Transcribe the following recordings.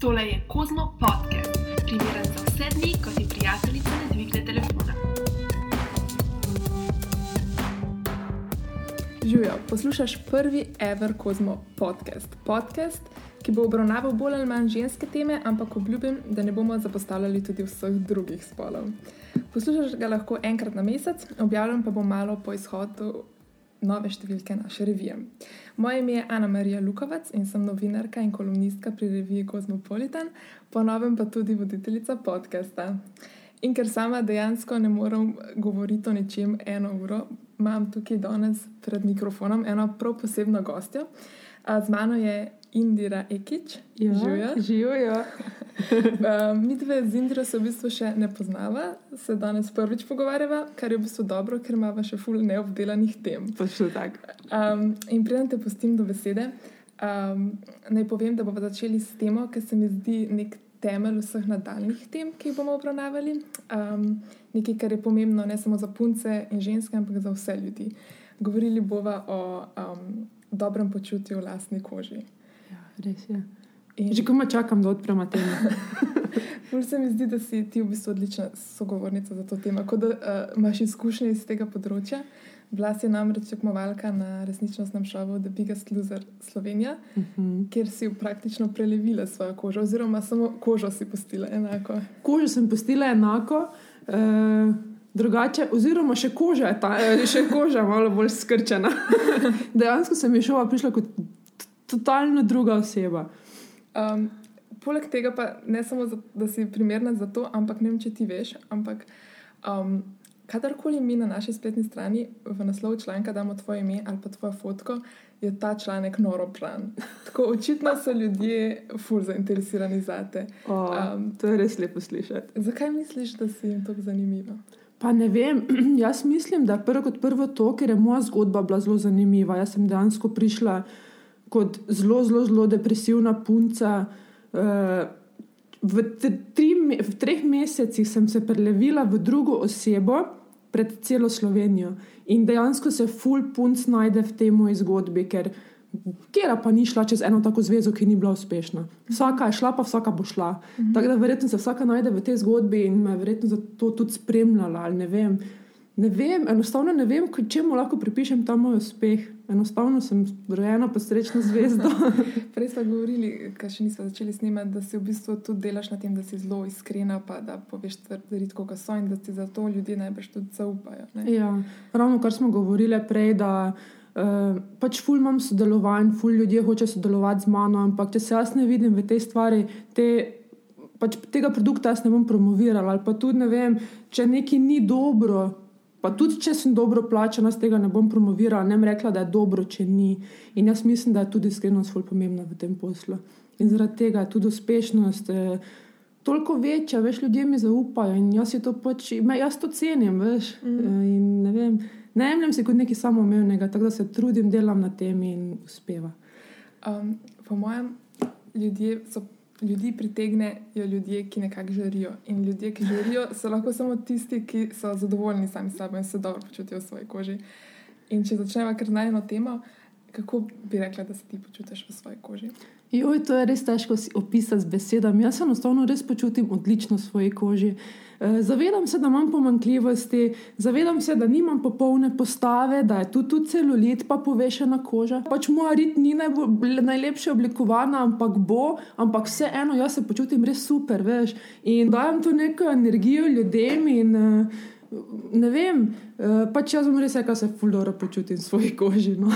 Tole je Kozmo podcast, primeren za vse dni, ko ti prijateljica ne dvigne telefona. Živijo, poslušaš prvi Ever Kozmo podcast. Podcast, ki bo obravnaval bolj ali manj ženske teme, ampak obljubim, da ne bomo zapostavljali tudi vseh drugih spolov. Poslušaš ga lahko enkrat na mesec, objavljam pa bom malo po izhodu nove številke naše revije. Moje ime je Ana Marija Lukovac in sem novinarka in kolumnistka pri reviji Cosmopolitan, ponovem pa tudi voditeljica podcasta. In ker sama dejansko ne morem govoriti o ničem eno uro, imam tukaj danes pred mikrofonom eno prav posebno gostjo. Z mano je Indira Ekič. Živijo. Živijo. Uh, mi dve z Indiro se v bistvu še ne poznava, se danes prvič pogovarjava, kar je v bistvu dobro, ker imamo še ful neobdelanih tem. Točno tako. Um, in preden te pustim do besede, um, naj povem, da bomo začeli s temo, ki se mi zdi nek temelj vseh nadaljnih tem, ki jih bomo obravnavali. Um, nekaj, kar je pomembno ne samo za punce in ženske, ampak za vse ljudi. Govorili bomo o um, dobrem počutju v lastni koži. Res je. In Že komaj čakam, da odpremo temo. Ful se mi zdi, da si ti v bistvu odlična sogovornica za to temo, kot da uh, imaš izkušnje iz tega področja. Bila si namreč tekmovalka na resničnostnem šovu The Biggest Loser Slovenija, Mhm. kjer si praktično prelevila svojo kožo, oziroma samo kožo si pustila enako. Kožo sem pustila enako, eh, drugače, oziroma še koža je ta, eh, še koža malo bolj skrčena. Dejansko sem iz šova prišla kot totalno druga oseba. Um, poleg tega pa ne samo, za, da si primerna za to, ampak ne vem, če ti veš, ampak um, kadarkoli mi na naši spletni strani v naslov članka damo tvoje ime ali pa tvojo fotko, je ta članek noro plan. Tako očitno so ljudje fur zainteresirani za te. O, Um, to je res lepo slišati. Zakaj misliš, da si jim tako zanimiva? Pa ne vem, jaz mislim, da je prvo kot prvo to, ker je moja zgodba bila zelo zanimiva. Jaz sem dejansko prišla kot zelo, zelo, zelo depresivna punca. eh, V, tri, v treh mesecih sem se prelevila v drugo osebo pred celo Slovenijo. In dejansko se full punc najde v tej moji zgodbi, ker kera pa ni šla čez eno tako zvezo, ki ni bila uspešna. Vsaka je šla, pa vsaka bo šla. Mm -hmm. Tako da verjetno se vsaka najde v tej zgodbi in me je verjetno zato tudi spremljala. Ne vem. ne vem, enostavno ne vem, čemu lahko pripišem ta moj uspeh. Enostavno sem rojena pod srečno zvezdo. Prej smo govorili, ker še nismo začeli snemati, da si v bistvu tudi delaš na tem, da si zelo iskrena, pa da poveš stvari, kot so in da ti zato ljudje najbrž tudi zaupajo. Ne? Ja, ravno kar smo govorili prej, da uh, pač ful imam sodelovanj, ful ljudje hoče sodelovati z mano, ampak če se jaz ne vidim v tej stvari, te, pač tega produkta jaz ne bom promovirala. Ali pa tudi ne vem, če nekaj ni dobro. Pa tudi, če sem dobro plačana, z tega ne bom promovirala, ne bom rekla, da je dobro, če ni. In jaz mislim, da je tudi iskrenost zelo pomembna v tem poslu. In zaradi tega je tudi uspešnost eh, toliko večja, več ljudje mi zaupajo in jaz, si to pač, jaz to cenim. Veš, mm. in ne vem, ne jemljem si kot nekaj samoumevnega, tako da se trudim, delam na tem in uspeva. Um, po mojem, ljudje so. Ljudi pritegnejo ljudje, ki nekako žarijo. In ljudje, ki žarijo, so lahko samo tisti, ki so zadovoljni sami s sabo in se dobro počutijo v svoji koži. In če začnemo kar na eno temo, kako bi rekla, da se ti počutiš v svoji koži? Joj, to je res težko opisati z besedami. Jaz se enostavno res počutim odlično v svoji koži. Eh, Zavedam se, da imam pomankljivosti, zavedam se, da nimam popolne postave, da je tu tudi celulit, pa povešena koža. Pač moja rit ni najbolj, najlepše oblikovana, ampak bo, ampak vseeno jaz se počutim res super, veš. In dajem to neko energijo ljudem in eh, ne vem, eh, pač jaz bom res da se fuldoro počutim v svoji koži. No.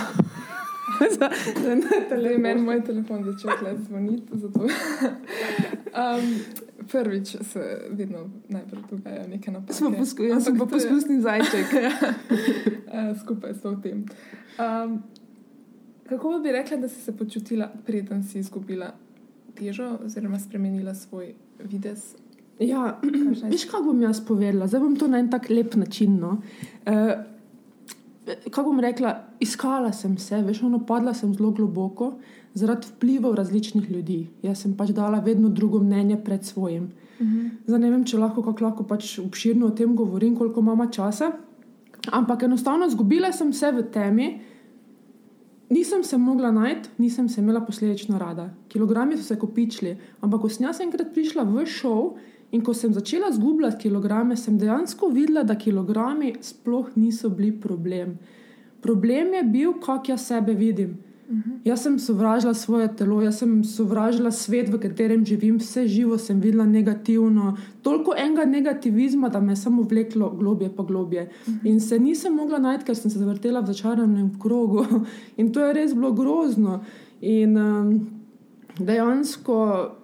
Zdaj meni moj telefon začel zvoniti. Um, prvič se vedno najprej dogaja nekaj napake. Smo posku, jaz sem pa poskusni zajček. Uh, skupaj s tem. Um, kako bi rekla, da si se počutila, preden si izgubila težo oziroma spremenila svoj videz? Ja, veš, kako bom jaz povedala? Zdaj bom to na en tak lep način. No. Uh, kako bom rekla, iskala sem se, veš, ono padla sem zelo globoko zaradi vplivov različnih ljudi. Jaz sem pač dala vedno drugo mnenje pred svojim. Zdaj ne vem, če lahko kako lahko pač obširno o tem govorim, koliko imamo časa. Ampak enostavno izgubila sem se v temi, nisem se mogla najti, nisem se imela posledično rada. Kilogrami so se kopičili, ampak ko sem jaz enkrat prišla v šov in ko sem začela zgubljati kilograme, sem dejansko videla, da kilogrami sploh niso bili problem. Problem je bil, kako jaz sebe vidim. -huh. Jaz sem sovražila svoje telo, jaz sem sovražila svet, v katerem živim, vse živo sem videla negativno, toliko enega negativizma, da me je samo vleklo globje pa globje. Uh -huh. In se nisem mogla najti, ker sem se zavrtela v začaranem krogu. In to je res bilo grozno. In um, dejansko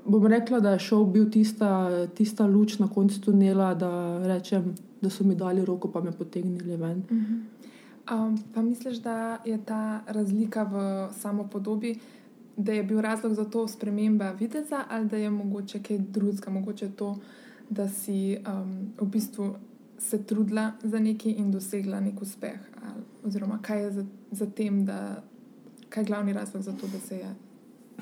bom rekla, da je šel bil tista, tista luč na koncu tunela, da rečem, da so mi dali roko, pa me potegnili ven. Uh -huh. Um, pa misliš, da je ta razlika v samo podobi, da je bil razlog za to sprememba videza, ali da je mogoče kaj drugega, mogoče to, da si um, v bistvu se trudila za nekaj in dosegla nek uspeh? Ali, oziroma, kaj je za, za tem, da kaj je glavni razlog za to, da se je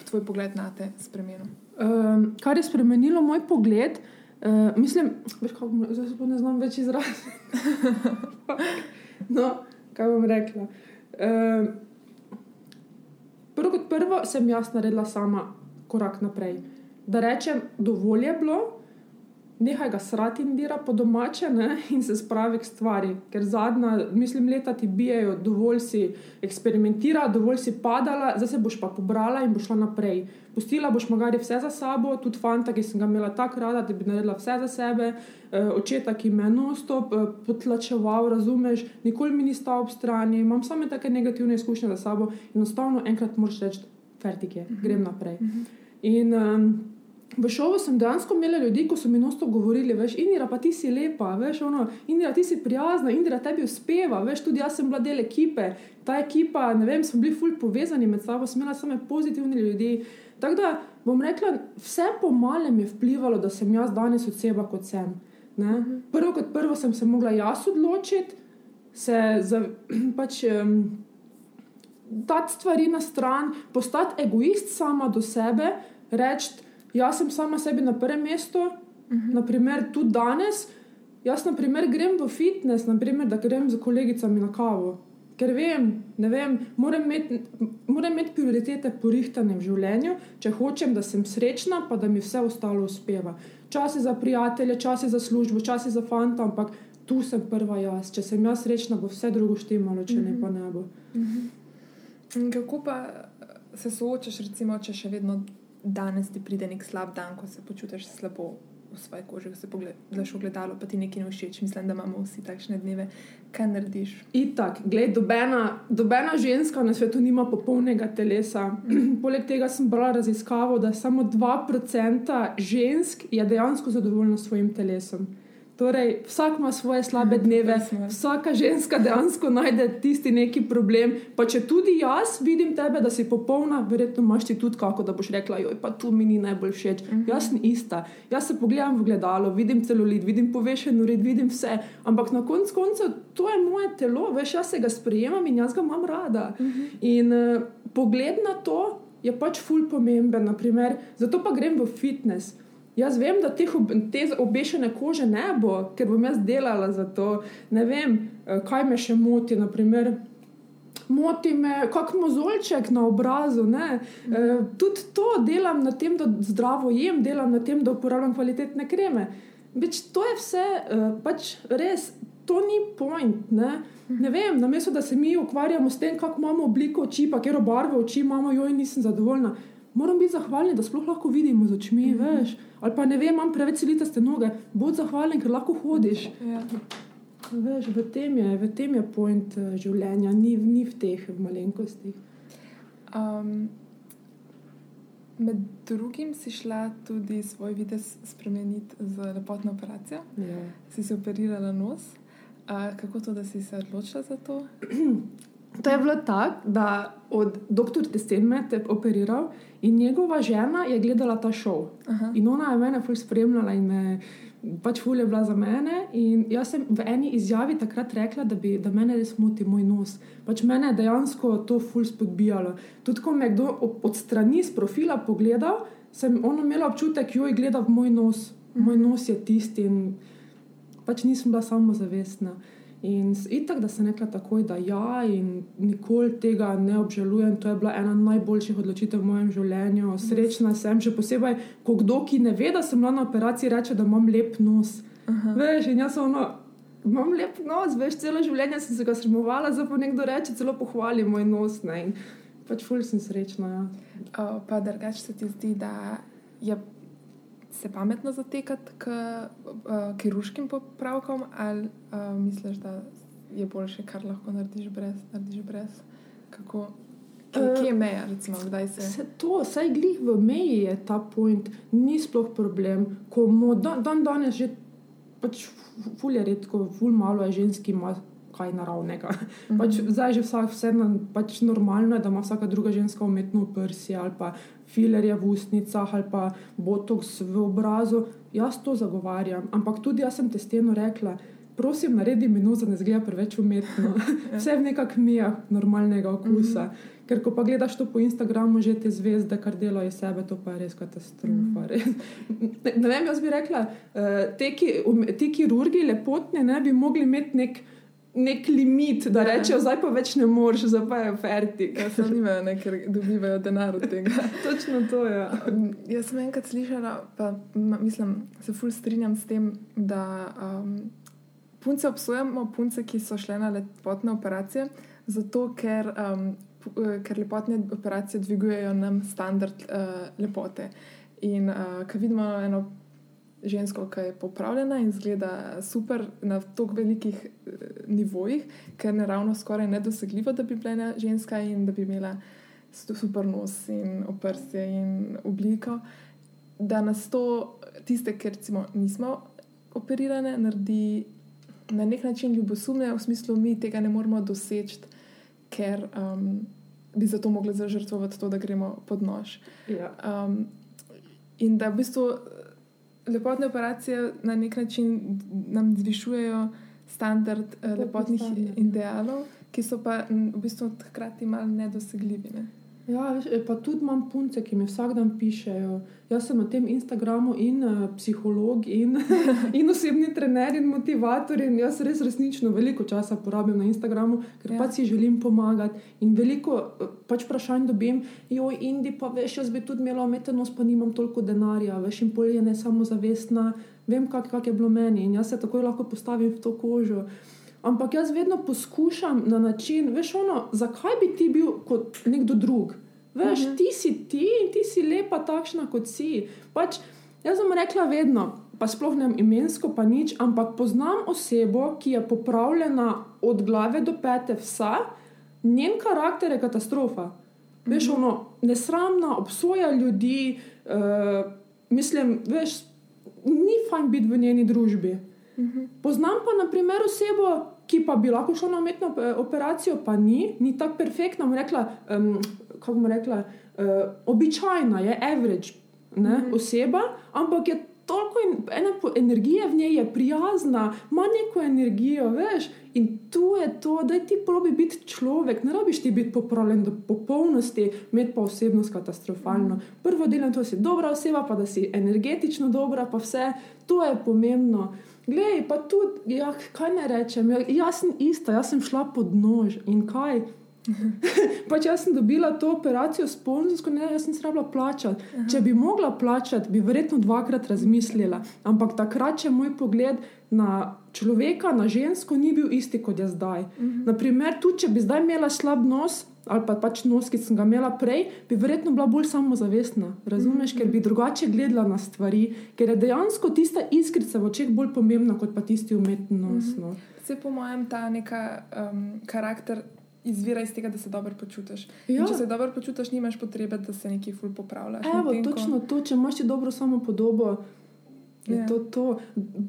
tvoj pogled na te spremenil? Um, kar je spremenilo moj pogled, uh, mislim, da se ne znam več izraziti. no kaj bom rekla. Uh, prvo kot prvo sem jaz naredila sama korak naprej. Da rečem, dovolj je bilo, nehaj ga srati in dira po domače ne, in se spravi k stvari. Ker zadnja, mislim, leta ti bijajo, dovolj si eksperimentira, dovolj si padala, zdaj se boš pa pobrala in boš šla naprej. Pustila boš magari vse za sabo, tudi fanta, ki sem ga imela tako rada, da bi naredila vse za sebe, eh, očeta, ki me je non-stop eh, potlačeval, razumeš, nikoli mi ni stal ob strani, imam samo take negativne izkušnje za sabo in enostavno enkrat moraš reči, fertik je, grem naprej. In um, V šovu sem dejansko imela ljudi, ko so mi nosto govorili, veš, Indira, pa ti si lepa, veš, ono, Indira, ti si prijazna, Indira, tebi uspeva, veš, tudi jaz sem bila del ekipe, ta ekipa, ne vem, smo bili fulj povezani med sabo, sem imela samo pozitivni ljudi. Tako da bom rekla, vse po malem je vplivalo, da sem jaz danes oseba kot sem. Ne? Prvo kot prvo sem se mogla jaz odločiti, se za, pač. Um, Dati stvari na stran, postati egoist sama do sebe, reči, jaz sem sama sebi na prvem mestu, uh -huh. naprimer tudi danes. Jaz, na primer, grem v fitness, naprimer, da grem z kolegicami na kavo. Ker vem, vem moram, imeti, moram imeti prioritete porihtane v življenju, če hočem, da sem srečna, pa da mi vse ostalo uspeva. Časi za prijatelje, časi za službo, časi za fanta, ampak tu sem prva jaz. Če sem jaz srečna, bo vse drugo štimalo, če uh -huh. ne pa ne bo. Uh -huh. Kako pa se soočaš, recimo, če še vedno danes ti pride nek slab dan, ko se počutiš slabo v svoji koži, ko se pogledaš v gledalo, pa ti nekaj ne všeč. Mislim, da imamo vsi takšne dneve. Kaj narediš? Itak, gledaj, dobena, dobena ženska na svetu nima popolnega telesa. Poleg tega sem brala raziskavo, da samo 2% žensk je dejansko zadovoljna s svojim telesom. Torej, vsak ima svoje slabe dneve, vsaka ženska dejansko najde tisti neki problem. Pa če tudi jaz vidim tebe, da si popolna, verjetno imaš ti tudi kako, da boš rekla, joj, pa tu mi ni najbolj všeč. Uh mhm. -huh. Jaz sem ista. Jaz se pogledam v gledalo, vidim celulit, vidim povešen ured, vidim vse. Ampak na koncu konca to je moje telo, veš, jaz se ga sprejemam in jaz ga imam rada. Uh mhm. -huh. In uh, pogled na to je pač ful pomemben, naprimer, zato pa grem v fitness. Jaz vem, da teh, te obešene kože ne bo, ker bom jaz delala za to. Ne vem, eh, kaj me še moti. Naprimer, moti me, kako mozolček na obrazu. E, tudi to delam na tem, da zdravo jem, delam na tem, da uporabljam kvalitetne kreme. Beč, to je vse, e, pač res, to ni point. Ne? Ne vem, namesto da se mi ukvarjamo s tem, kako imamo obliko oči, pa kjer obarve oči imamo, jo in nisem zadovoljna moram biti zahvalen, da sploh lahko vidimo z očmi. Mm -hmm. Ali pa ne vem, imam preveč silitaste noge, bodi zahvalen, ker lahko hodiš. Ja. Veš, v, tem je, v tem je point uh, življenja, ni, ni v teh malenkostih. Um, med drugim si šla tudi svoj videz spremeniti z lepotno operacijo. Ja. Si se operirala nos. Uh, kako to, da si se odločila za to? To je bilo tako, da od dr. Testenme te operiral in njegova žena je gledala ta šov. Aha. In ona je mene fulj spremljala in me pač fulj je bila za mene. In jaz sem v eni izjavi takrat rekla, da, bi, da mene res moti moj nos. Pač mene je dejansko to fulj spodbijalo. Tudi ko me je kdo od strani z profila pogledal, sem ona imela občutek, joj gleda v moj nos. Moj nos je tisti in pač nisem bila samozavestna. In itak, da sem rekla takoj, da ja, in nikoli tega ne obžalujem. To je bila ena najboljših odločitev v mojem življenju. Srečna sem, še posebej, ko kdo, ki ne ve, da sem bila na operaciji, reče, da imam lep nos. Aha. Veš, in jaz sem ono. Imam lep nos, veš, celo življenje sem se ga sramovala, zdaj pa nekdo reče, celo pohvali moj nos. Ne? In pač ful sem srečna. Ja. Uh, pa drugače se ti zdi, da je se pametno zatekati k uh, kirurškim popravkom, ali uh, misliš, da je boljše, kar lahko narediš brez? Narediš brez? Kako, kje, Eh, kje je meja, recimo, kdaj se. Se to, saj glih v meji je ta point, ni sploh problem. Ko mo, dan, dan danes že pač ful je redko, ful malo je ženski ima kaj naravnega. Mhm. Pač, zdaj že vsak, vse na, pač normalno je, da ima vsaka druga ženska umetno prsi ali pa filerje v ustnicah ali pa botoks v obrazu. Jaz to zagovarjam, ampak tudi jaz sem testeno rekla. Prosim, naredi mi nos, da ne zgleda preveč umetno. Vse v nekakšnih mijah normalnega okusa. Mm -hmm. Ker ko pa gledaš to po Instagramu, že te zvezde, kar delajo iz sebe, to pa je res katastrofa. Mm. Res. Ne, ne vem, jaz bi rekla, uh, te, ki, um, ti kirurgi lepotni ne bi mogli imeti nek, nek limit, da Ja. rečejo, zdaj pa več ne moreš, zdaj pa je fertik. Ja, samo nimajo, ne, ker dobivajo denar od tega. Točno to je. Um, jaz sem enkrat slišala, pa mislim, se ful strinjam s tem, da um, punce obsojamo, punce, ki so šle na lepotne operacije, zato ker, um, eh, ker lepotne operacije dvigujejo nam standard uh, lepote. In uh, ko vidimo eno žensko, ki je popravljena in zgleda super na tako velikih uh, nivojih, ker je naravno skoraj nedosegljivo, da bi bila ena ženska in da bi imela super nos in oprsje in obliko, da nas to, tiste, ki recimo nismo operirane, naredi na nek način ljubosumne, v smislu, mi tega ne moremo doseči, ker um, bi zato mogli zažrtvovati to, da gremo pod nož. Ja. Um, in da v bistvu lepotne operacije na nek način nam zvišujejo standard uh, Lepotni lepotnih standard, ja. idealov, ki so pa m, v bistvu hkrati malo nedosegljivi. Ne? Ja, veš, e, pa tudi imam punce, ki mi vsak dan pišejo. Jaz sem na tem Instagramu in uh, psiholog, in, in osebni trener, in motivator. In jaz res resnično veliko časa porabim na Instagramu, ker Ja. pač si želim pomagati. In veliko eh, pač vprašanj dobim, jo, Indi, pa veš, jaz bi tudi imela umetnost, pa nimam toliko denarja, veš, in pol je ne samo zavestna, vem, kak, kak je bilo meni in jaz se takoj lahko postavim v to kožo. Ampak jaz vedno poskušam na način, veš, ono, zakaj bi ti bil kot nekdo drug. Veš, uh Mhm. -huh. ti si ti in ti si lepa, takšna kot si. Pač, jaz sem rekla vedno, pa sploh ne imensko, pa nič, ampak poznam osebo, ki je popravljena od glave do pete, vsa, njen karakter je katastrofa. Veš, ono, nesramna, obsoja ljudi, uh, mislim, veš, ni fajn biti v njeni družbi. Poznam pa, na primer, osebo, ki pa bi lahko šla na umetno eh, operacijo, pa ni, ni tako perfektna. Rekla, um, kako bom rekla, uh, običajna je, average ne, mm -hmm. oseba, ampak je toliko in, ene energije v njej, je prijazna, ima neko energijo, veš. In tu je to, da ti probi biti človek, ne rabiš ti biti popravljen do popolnosti, imeti pa osebnost katastrofalno. Prvo delo je to, da si dobra oseba, pa da si energetično dobra, pa vse, to je pomembno. Glej, pa tudi, ja, kaj ne rečem, ja, jaz sem ista, jaz sem šla pod nož in kaj. pač jaz sem dobila to operacijo sponzorsko, ne, jaz sem se rabila plačati. Če bi mogla plačati, bi verjetno dvakrat razmislila. Ampak takrat, če moj pogled na človeka, na žensko, ni bil isti kot je zdaj. Uh -huh. Naprimer, tudi če bi zdaj imela slab nos. Ali pa pač nos, ki sem ga imela prej, bi verjetno bila bolj samozavestna. Razumeš, ker bi drugače gledala na stvari, ker je dejansko tista iskrica v očeh bolj pomembna kot pa tisti umetni nos. No. Vse po mojem ta neka um, karakter izvira iz tega, da se dobro počutiš. Ja. Če se dobro počutiš, nimaš potrebe, da se nekaj ful popravljaš. Evo, ko- točno to, če imaš dobro samo podobo. Je Ja. to, to.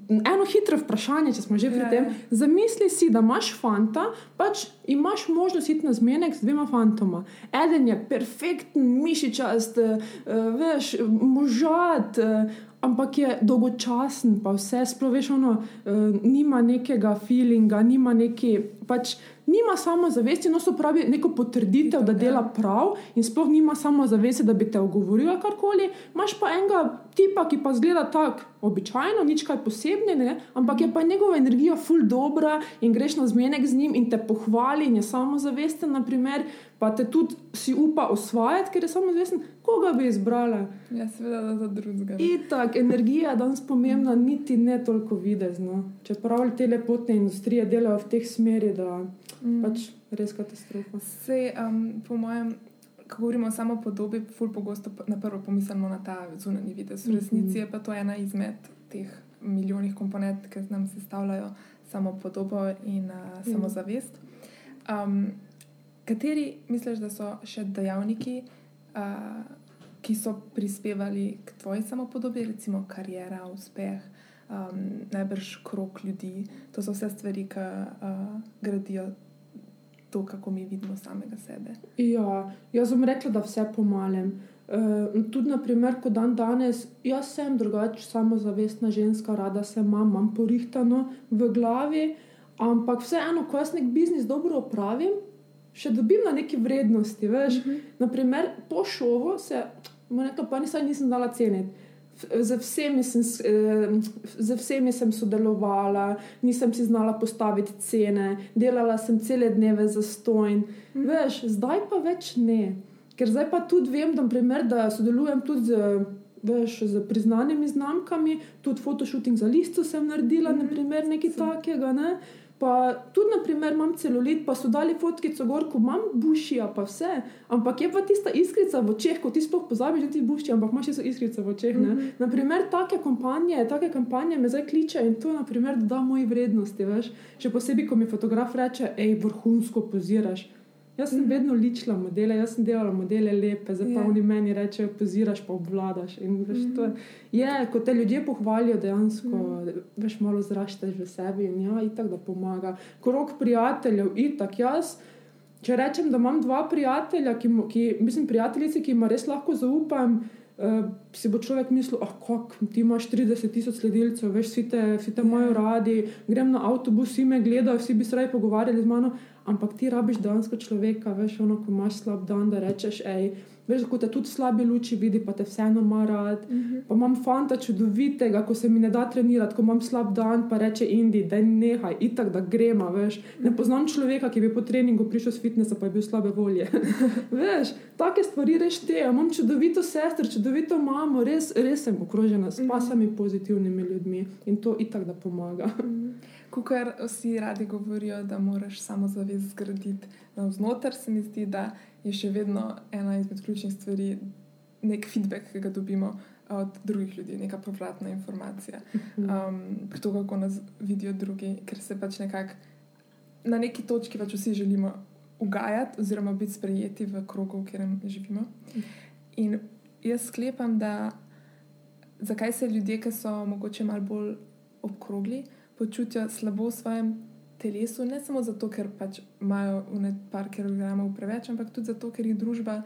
Eno hitro vprašanje, če smo že pri Ja, tem. Zamisli si, da imaš fanta, pač imaš možnost iti na zmenek z dvema fantoma. Eden je perfekten, mišičast, uh, veš, možat, uh, ampak je dolgočasen, pa vse sploh veš, ono, uh, nima nekega feelinga, nima neki. Pač, Nima samozavesti, no, so pravi neko potrditev, da dela prav, in sploh nima samozavesti, da bi te ogovoril ali karkoli. Imáš pa enega tipa, ki pa zgleda tako, običajno, nič kaj posebnega, ampak je pa njegova energija ful dobra in greš na zmenek z njim in te pohvali in je samozavesten, naprimer, pa te tudi si upa osvajati, ker je samozavesten, koga bi izbrala. Ja, seveda, da za drugega. Itak, energija je danes pomembna, niti ne toliko videzno. Čeprav te lepotne industrije delajo v teh smeri, da mm. pač res katastrofa. Se, um, po mojem, ko govorimo samo o podobi, ful pogosto na prvo pomislimo na ta zunanji videz. V resnici je pa to ena izmed teh milijonih komponent, ki nam sestavljajo samo podobo in uh, samozavest. Um, kateri misliš, da so še dejavniki, uh, ki so prispevali k tvoji samopodobi, recimo karijera, uspeh, um, najbrž krok ljudi? To so vse stvari, ki uh, gradijo to, kako mi vidimo samega sebe. Ja, jaz bom rekla, da vse pomalem. Uh, tudi, naprimer, ko dan danes, jaz sem drugačija, samozavestna ženska, rada se imam, imam porihtano v glavi, ampak vseeno, ko jaz nek biznis dobro opravim, še dobim na neki vrednosti. Veš, uh -huh. naprimer, po šovu se, rekla, pa nisem, nisem dala ceniti z vsemi, sem, z vsemi sem sodelovala, nisem si znala postaviti cene, delala sem cele dneve za stojn. Mm. Veš, zdaj pa več ne. Ker zdaj pa tudi vem, da, primer, da sodelujem tudi z, veš, z priznanimi znamkami, tudi fotoshooting za listo sem naredila, mm. naprimer, nekaj takega. Ne? Pa tudi, naprimer, imam celulit, pa so dali fotkico gor, ko imam bušija, pa vse. Ampak je pa tista iskrica v očeh, ko ti sploh pozabiš, da ti bušči, ampak imaš še iskrica v očeh. Mm -hmm. Naprimer, take kampanje, take kampanje me zdaj kliče in to, naprimer, da da moji vrednosti. Veš? Še posebej, ko mi fotograf reče, hej, vrhunsko poziraš. Jaz sem mm -hmm. vedno ličila modele, jaz sem delala modele lepe, zdaj pa oni meni rečejo, poziraš pa obvladaš. In, veš, mm -hmm. je, je, ko te ljudje pohvalijo, dejansko mm -hmm. veš, malo zrašteš v sebi in ja, itak da pomaga. Krok prijateljev, itak jaz. Če rečem, da imam dva prijatelja, ki, ki mislim, prijateljice, ki jim res lahko zaupam, uh, si bo človek mislil, ah, kako ti imaš 30 tisoč sledilcev, veš, vsi te, te imajo radi, grem na avtobus, vsi me gledajo, vsi bi se radi pogovarjali z mano. Ampak ti rabiš dejansko človeka, veš, ono, ko imaš slab dan, da rečeš, hej, veš, ko te tudi slabi luči vidi, pa te vseeno ima rad. Uh mhm. -huh. Pa imam fanta čudovitega, ko se mi ne da trenirati, ko imam slab dan, pa reče Indi, da ne nehaj, itak da gremo, veš. Ne poznam človeka, ki bi po treningu prišel z fitnesa, pa je bil slabe volje. veš, take stvari rešteje. Imam čudovito sestro, čudovito mamo, res, res sem okrožena s mhm. pasami uh -huh. pozitivnimi ljudmi in to itak da pomaga. Uh mhm. -huh. Kukar vsi radi govorijo, da moraš samo zavest zgraditi navznoter, se mi zdi, da je še vedno ena izmed ključnih stvari nek feedback, ki ga dobimo od drugih ljudi, neka povratna informacija. Um, pri to, kako nas vidijo drugi, ker se pač nekako na neki točki pač vsi želimo ugajati oziroma biti sprejeti v krogu, v katerem živimo. In jaz sklepam, da zakaj se ljudje, ki so mogoče malo bolj obkrogli, počutijo slabo v svojem telesu, ne samo zato, ker pač imajo nekaj kilogramov preveč, ampak tudi zato, ker jih družba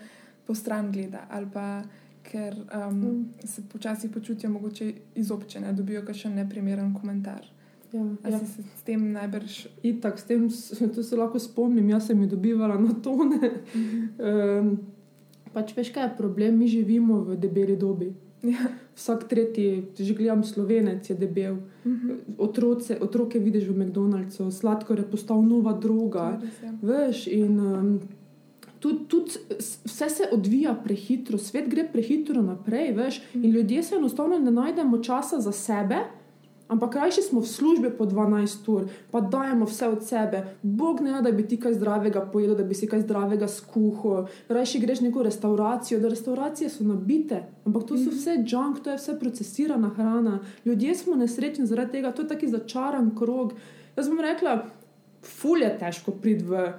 po stran gleda ali pa ker um, mm. se počasi počutijo mogoče izobčene, dobijo še neprimeren komentar. Ja, ja. Si s tem najbrž. Itak, s tem to se lahko spomnim, jaz sem jih dobivala na tone. Mm -hmm. um, pač veš, kaj je problem, mi živimo v debeli dobi. Ja. Vsak tretji, že gledam, slovenec je debel. Uh mhm. -huh. Otroce, otroke vidiš v McDonald'su, sladkor je postal nova droga. Ja. Veš, in um, tudi tud vse se odvija prehitro, svet gre prehitro naprej. Veš, uh -huh. In ljudje se enostavno ne najdemo časa za sebe. Ampak rajši smo v službi po 12 ur, pa dajemo vse od sebe. Bog ne da, da bi ti kaj zdravega pojedel, da bi si kaj zdravega skuhal. Rajši greš neko restauracijo, da restauracije so nabite, ampak to so mhm. vse junk, to je vse procesirana hrana. Ljudje smo nesrečni zaradi tega, to je taki začaran krog. Jaz bom rekla, ful je težko priti v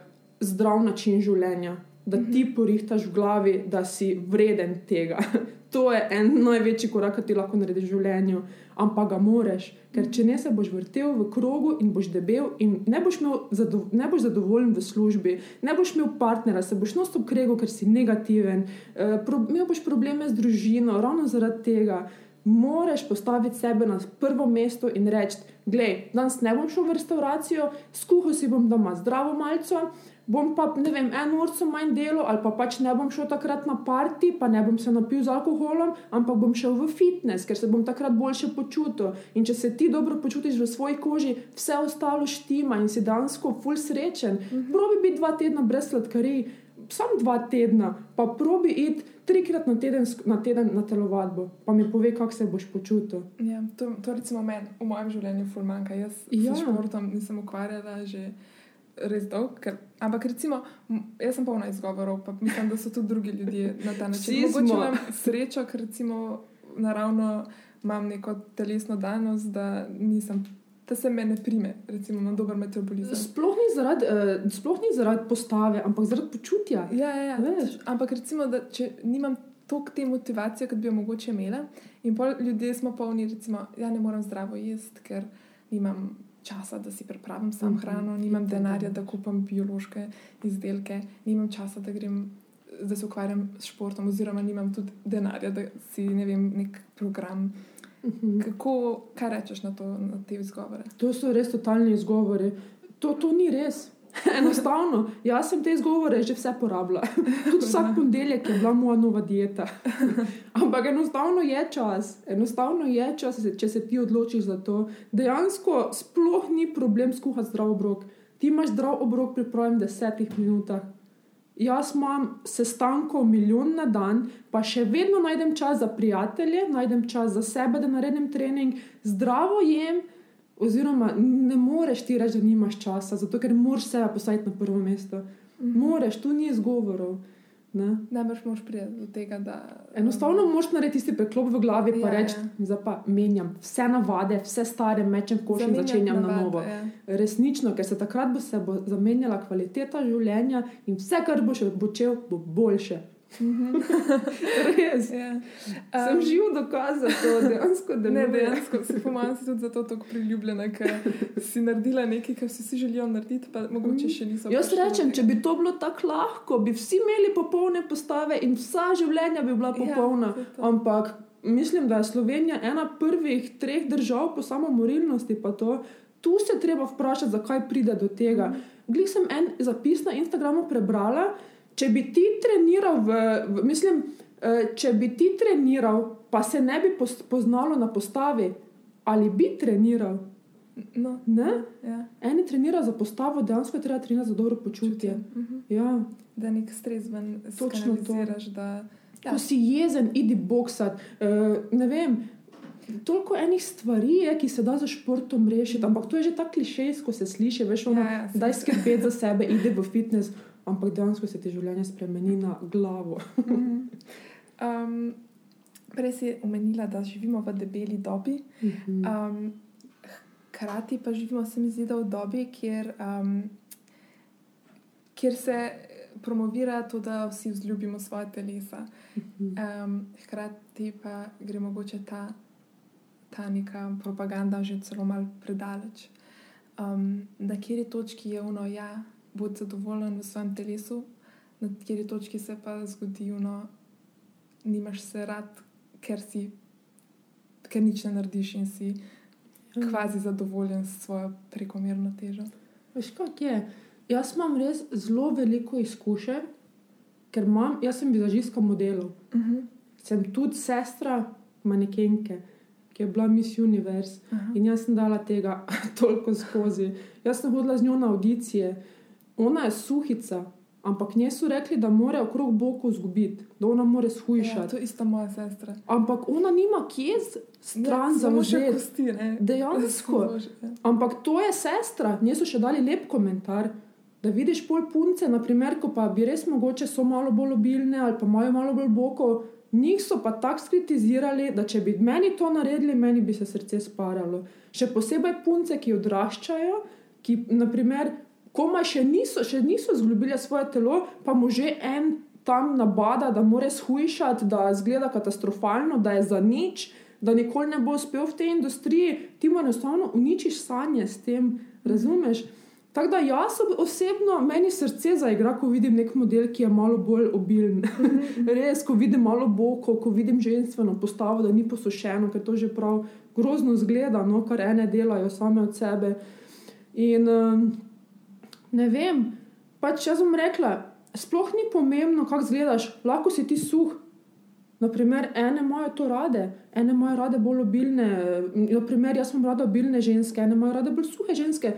zdrav način življenja. Da ti mhm. porihtaš v glavi, da si vreden tega. To je en največji korak, ki ti lahko narediš v življenju ampak ga moraš, ker če ne se boš vrtel v krogu in boš debel, in ne boš, zado, ne boš zadovoljen v službi, ne boš imel partnera, se boš nosil krego, ker si negativen, pro, imel boš probleme z družino, ravno zaradi tega. Moraš postaviti sebe na prvo mesto in reči: Glej, danes ne bom šel v restauracijo, skuhal si bom doma zdravo malce, bom pa ne vem, eno uro manj delo, ali pa pač ne bom šel takrat na parti, pa ne bom se napil z alkoholom, ampak bom šel v fitness, ker se bom takrat boljše počutil. In če se ti dobro počutiš v svoji koži, vse ostalo štima in si dansko full srečen. Mm -hmm. Probi biti dva tedna brez sladkarij, samo dva tedna, pa probi iti trikrat na teden na, teden na telovadbo, pa mi pove, kako se boš počutil. Ja, to, to recimo meni v mojem življenju fulmanka. Jaz ja. s športom nisem ukvarjala že res dolg. Ker, ampak recimo, jaz sem polna izgovorov, pa mislim, da so tudi drugi ljudje na ta način. Mogoče imam srečo, ker recimo naravno imam neko telesno danost, da nisem. Da se me ne prime, recimo, na dober metabolizem. Sploh ni zaradi, uh, sploh ni zaradi postave, ampak zaradi počutja. Ja, ja, ja. Ampak recimo, da če nimam toliko te motivacije, kot bi jo mogoče imela, in pol ljudje smo polni, recimo, ja, ne morem zdravo jesti, ker nimam časa, da si pripravim sam mhm. hrano, nimam denarja, da kupim biološke izdelke, nimam časa, da grem. Da se ukvarjam s športom, oziroma nimam tudi denarja, da si ne vem, nek program. Mhm. Kako, kaj rečeš na, to, na te izgovore? To so res totalni izgovori. To, to ni res. Enostavno, jaz sem te izgovore že vse porabila. Tudi vsak ponedeljek je bila moja nova dieta. Ampak enostavno je čas, enostavno je čas, če se ti odločiš za to. Dejansko sploh ni problem skuhati zdrav obrok. Ti imaš zdrav obrok pripravljen v desetih minutah. Jaz imam sestankov milijon na dan, pa še vedno najdem čas za prijatelje, najdem čas za sebe, da naredim trening, zdravo jem. Oziroma, ne moreš ti reči, da nimaš časa, zato ker moraš sebe postaviti na prvo mesto. Mm -hmm. Moreš, tu ni izgovorov. Ne, boš mož priti do tega, da. Enostavno um, moš narediti tisti preklop v glavi in ja, reči: ja. pa menjam vse navade, vse stare mečem v koš in začenjam navad, na novo. Ja. Resnično, ker se takrat bo se bo zamenjala kvaliteta življenja in vse, kar boš počel, bo boljše. Mhm. Res. Ja. Um, Sem živ dokaz za to, dejansko, da ne dejansko. Si pomaga tudi zato tako priljubljena, ker si naredila nekaj, kar si, si želijo narediti, pa mogoče še niso. Jaz rečem, če bi to bilo tako lahko, bi vsi imeli popolne postave in vsa življenja bi bila ja, popolna. Ja, Ampak mislim, da je Slovenija ena prvih treh držav po samomorilnosti. Tu se treba vprašati, zakaj pride do tega. Mm. Glej, sem en zapis na Instagramu prebrala. Če bi ti treniral, v, v, mislim, uh, če bi ti treniral, pa se ne bi poznalo na postavi, ali bi treniral. No, ja. Eni trenirajo za postavo, dejansko je treba trenirati za dobro počutje. Uh mhm. -huh. ja. Da nek stres ven, točno to. Da, ja. Ko si jezen, idi boksati. Uh, ne vem. Toliko enih stvari je, ki se da za športom rešiti, ampak to je že tako klišejsko, se sliši, veš, ono, ja, ja, da skrbeti za sebe, idi v fitness ampak dejansko se ti življenje spremeni na glavo. um, prej si omenila, da živimo v debeli dobi. Um, hkrati pa živimo, se mi zdi, v dobi, kjer, um, kjer se promovira to, da vsi vzljubimo svoje telesa. Um, hkrati pa gre mogoče ta, ta neka propaganda že celo malo predaleč. Um, na kateri točki je ono, ja, biti zadovoljen v svojem telesu, na kateri točki se pa zgodi, da nimaš se rad, ker si, ker nič ne narediš in si mm. kvazi zadovoljen s svojo prekomerno težo. Veš, kako je? Jaz imam res zelo veliko izkušenj, ker imam, jaz sem vizažistka modelov. Uh mhm. -huh. Sem tudi sestra manekenke. Ki je bila Miss Universe uh -huh. in jaz sem dala tega toliko skozi. Jaz sem hodila z njo na audicije, ona je suhica, ampak nje so rekli, da mora okrog boku zgubiti, da ona mora shujšati. Ja, to je ista moja sestra. Ampak ona nima kje stran ja, za može. Dejansko. Ja. Ampak to je sestra, nje so še dali lep komentar. Da vidiš pol punce, naprimer, ko pa bi res mogoče so malo bolj obilne ali pa imajo malo bolj boko, njih so pa tako skritizirali, da če bi meni to naredili, meni bi se srce sparalo. Še posebej punce, ki odraščajo, ki naprimer komaj še niso, še niso zglobili svoje telo, pa mu že en tam nabada, da mora shujšati, da zgleda katastrofalno, da je za nič, da nikoli ne bo uspel v tej industriji, ti mu enostavno uničiš sanje s tem, razumeš? Tako da jaz osebno, meni srce zaigra, ko vidim nek model, ki je malo bolj obilen. Res, ko vidim malo boko, ko vidim ženstveno postavo, da ni posušeno, ker to že prav grozno zgleda, no, kar ene delajo same od sebe. In um, ne vem, pač jaz bom rekla, sploh ni pomembno, kako izgledaš, lahko si ti suh. Naprimer, ene imajo to rade, ene imajo rade bolj obilne. Naprimer, jaz imam rada obilne ženske, ene imajo rade bolj suhe ženske.